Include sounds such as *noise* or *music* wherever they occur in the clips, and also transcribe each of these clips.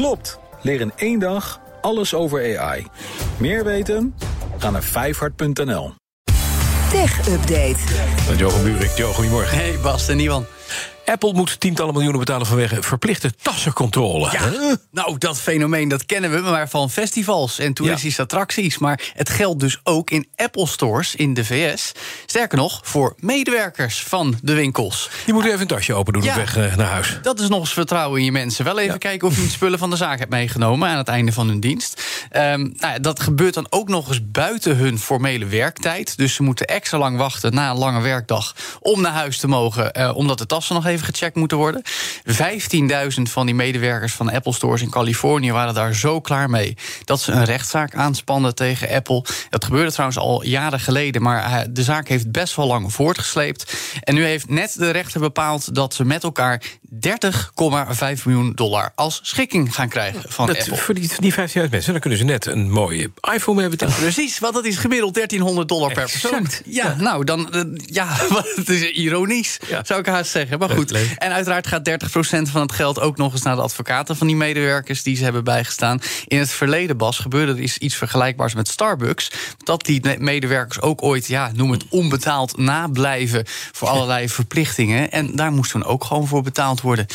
Klopt. Leer in één dag alles over AI. Meer weten? Ga naar vijfhart.nl. Tech Update. Met Johan Buurik. Jo, goedemorgen. Hey Bas en Iwan. Apple moet tientallen miljoenen betalen vanwege verplichte tassencontrole. Ja, nou, dat fenomeen dat kennen we maar van festivals en toeristische attracties. Maar het geldt dus ook in Apple stores in de VS. Sterker nog, voor medewerkers van de winkels. Die moeten even een tasje open doen Ja. op weg eh, naar huis. Dat is nog eens vertrouwen in je mensen. Wel even Ja. kijken of je niet spullen van de zaak hebt meegenomen aan het einde van hun dienst. Ehm, nou, dat gebeurt dan ook nog eens buiten hun formele werktijd. Dus ze moeten extra lang wachten na een lange werkdag om naar huis te mogen, eh, omdat de tassen nog even gecheckt moeten worden. 15.000 van die medewerkers van Apple stores in Californië waren daar zo klaar mee dat ze een rechtszaak aanspannen tegen Apple. Dat gebeurde trouwens al jaren geleden, maar eh, de zaak heeft best wel lang voortgesleept. En nu heeft net de rechter bepaald dat ze met elkaar 30,5 miljoen dollar als schikking gaan krijgen van Dat, Apple. voor die, die 15.000 mensen, dan kunnen ze net een mooie iPhone mee betalen. *laughs* Precies, want dat is gemiddeld 1300 dollar per persoon. Ja, nou, dan, eh, ja, *laughs* het is ironisch, Ja. zou ik haast zeggen. Maar goed, leuk. en uiteraard gaat 30% van het geld ook nog eens naar de advocaten van die medewerkers die ze hebben bijgestaan. In het verleden, Bas, gebeurde er iets vergelijkbaars met Starbucks. Dat die me- medewerkers ook ooit, ja, noem het onbetaald nablijven voor allerlei verplichtingen. En daar moest toen ook gewoon voor betaald worden.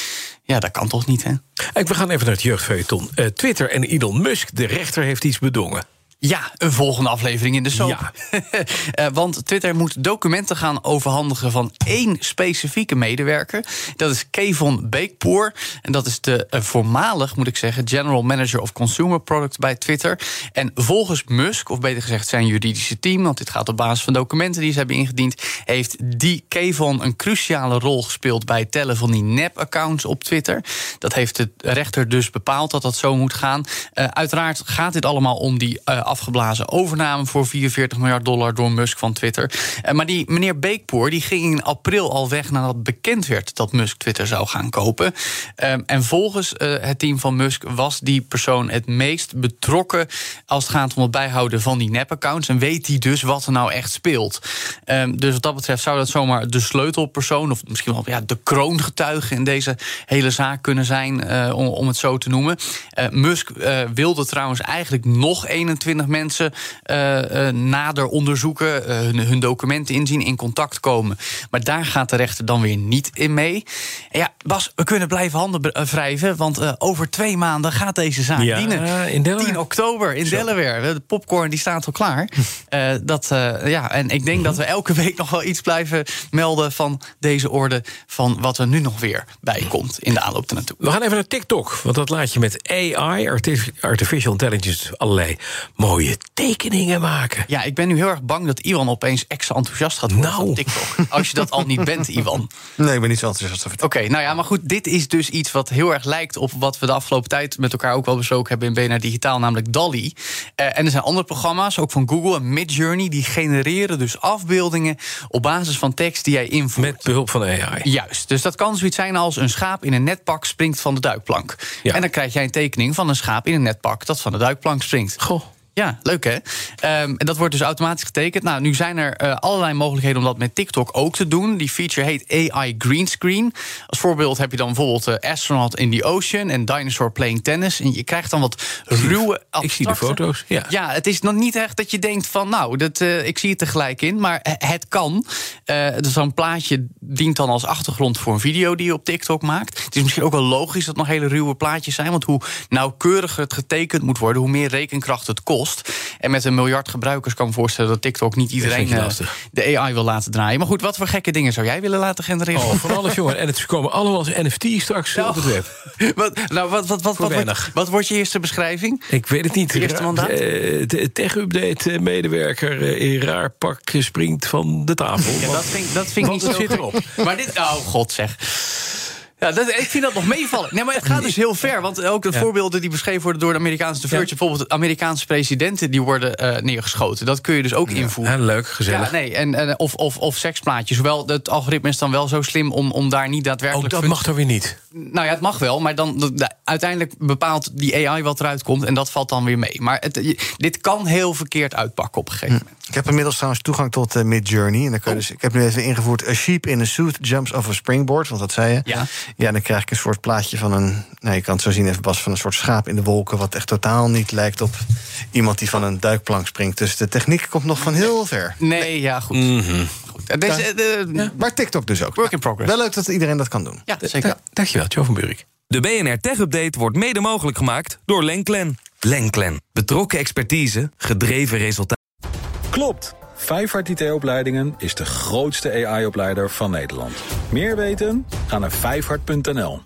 Ja, dat kan toch niet, hè? We gaan even naar het jeugdfeuilleton. Eh, Twitter en Elon Musk, de rechter heeft iets bedongen. Ja, een volgende aflevering in de soap. Ja. *laughs* Eh, want Twitter moet documenten gaan overhandigen van één specifieke medewerker. Dat is Kevon Beekpoor. En dat is de eh, voormalig, moet ik zeggen, General Manager of Consumer Product bij Twitter. En volgens Musk, of beter gezegd zijn juridische team, want dit gaat op basis van documenten die ze hebben ingediend, heeft die Kevon een cruciale rol gespeeld bij het tellen van die nep-accounts op Twitter. Dat heeft de rechter dus bepaald dat dat zo moet gaan. Eh, uiteraard gaat dit allemaal om die eh, afgeblazen overname voor 44 miljard dollar door Musk van Twitter. Eh, maar die meneer Beekpoor die ging in april al weg nadat bekend werd dat Musk Twitter zou gaan kopen. Ehm, en volgens eh, het team van Musk was die persoon het meest betrokken als het gaat om het bijhouden van die nep-accounts. En weet hij dus wat er nou echt speelt. Ehm, dus wat dat betreft zou dat zomaar de sleutelpersoon, of misschien wel ja, de kroongetuige in deze hele zaak kunnen zijn, eh, om, het zo te noemen. Musk wilde trouwens eigenlijk nog 21 mensen eh, eh, nader onderzoeken, eh, hun, hun documenten inzien, in contact komen. Maar daar gaat de rechter dan weer niet in mee. En ja, Bas, we kunnen blijven handen wrijven, want over twee maanden gaat deze zaak Ja, dienen. in Delaware. 10 oktober in Delaware. De popcorn die staat al klaar. *laughs* Dat, ja, en ik denk dat we elke week nog wel iets blijven melden van deze orde. van wat er nu nog weer bij komt in de aanloop ernaartoe. We gaan even naar TikTok, want dat laat je met AI, artif- artificial intelligence, allerlei mooie tekeningen maken. Ja, ik ben nu heel erg bang dat Iwan opeens extra enthousiast gaat worden Nou. van TikTok. Als je dat al niet bent, Iwan. Nee, ik ben niet zo enthousiast over Oké, nou ja, maar goed, dit is dus iets wat heel erg lijkt op wat we de afgelopen tijd met elkaar ook wel besproken hebben in BNR Digitaal, namelijk DALI. Eh, en er zijn andere programma's, ook van Google en Midjourney, die genereren dus afbeeldingen op basis van tekst die jij invoert. Met behulp van AI. Juist, dus dat kan zoiets zijn als een schaap in een netpak springt van de duikplank. Ja. En dan krijg jij een tekening van een schaap in een netpak dat van de duikplank springt. Goh. Ja, leuk hè? Ehm, en dat wordt dus automatisch getekend. Nou, nu zijn er eh, allerlei mogelijkheden om dat met TikTok ook te doen. Die feature heet AI Green Screen. Als voorbeeld heb je dan bijvoorbeeld eh, Astronaut in the Ocean en Dinosaur Playing Tennis. En je krijgt dan wat ruwe Ik zie de abstracte- foto's. Ja. ja, het is nog niet echt dat je denkt van, nou, dat, eh, ik zie het er gelijk in, maar het kan. Dus zo'n plaatje dient dan als achtergrond voor een video die je op TikTok maakt. Het is misschien ook wel logisch dat het nog hele ruwe plaatjes zijn, want hoe nauwkeuriger het getekend moet worden, hoe meer rekenkracht het kost. En met een miljard gebruikers kan ik me voorstellen dat TikTok niet iedereen je eh, de AI wil laten draaien. Maar goed, wat voor gekke dingen zou jij willen laten genereren? Oh, van alles, jongen. En het komen allemaal als NFT straks op het web. *laughs* wat, nou, wat, wat, wat, wat, wat, wordt je eerste beschrijving? Ik weet het niet. De eerste mandaat? Eh, de tech-update medewerker eh, in raar pak springt van de tafel. Ja, dat vind, dat vind ik niet zo zit erop. Maar dit, oh god zeg. Ja, dat, ik vind dat nog meevallen. Nee, maar het gaat dus heel ver. Want ook de voorbeelden die beschreven worden door de Amerikaanse The Verge... bijvoorbeeld Amerikaanse presidenten die worden eh, neergeschoten. Dat kun je dus ook invoeren. Ja, leuk, gezellig. Ja, nee, en, en, of, of, of seksplaatjes. Hoewel het algoritme is dan wel zo slim om, om daar niet Ook daadwerkelijk... Oh, dat mag toch weer niet? Nou ja, het mag wel, maar dan, de- uiteindelijk bepaalt die AI wat eruit komt... en dat valt dan weer mee. Maar het, dit kan heel verkeerd uitpakken op een gegeven moment. Ik heb inmiddels trouwens toegang tot uh, Midjourney. En dan kun je dus, ik heb nu even ingevoerd... A sheep in a suit jumps off a springboard. Want dat zei je. Ja. Ja, dan krijg ik een soort plaatje van een... Nou, je kan het zo zien even, Bas, van een soort schaap in de wolken... wat echt totaal niet lijkt op iemand die van een duikplank springt. Dus de techniek komt nog van heel ver. Nee, ja, goed. Goed. Deze, Maar TikTok dus ook. Work in progress. Wel leuk dat iedereen dat kan doen. Ja, zeker. Da- dankjewel, Joe van Buurik. De BNR Tech Update wordt mede mogelijk gemaakt door Lenklen. Lenklen. Betrokken expertise, gedreven resultaten. Klopt. Vijfhart IT-opleidingen is de grootste AI-opleider van Nederland. Meer weten? Ga naar vijfhart.nl.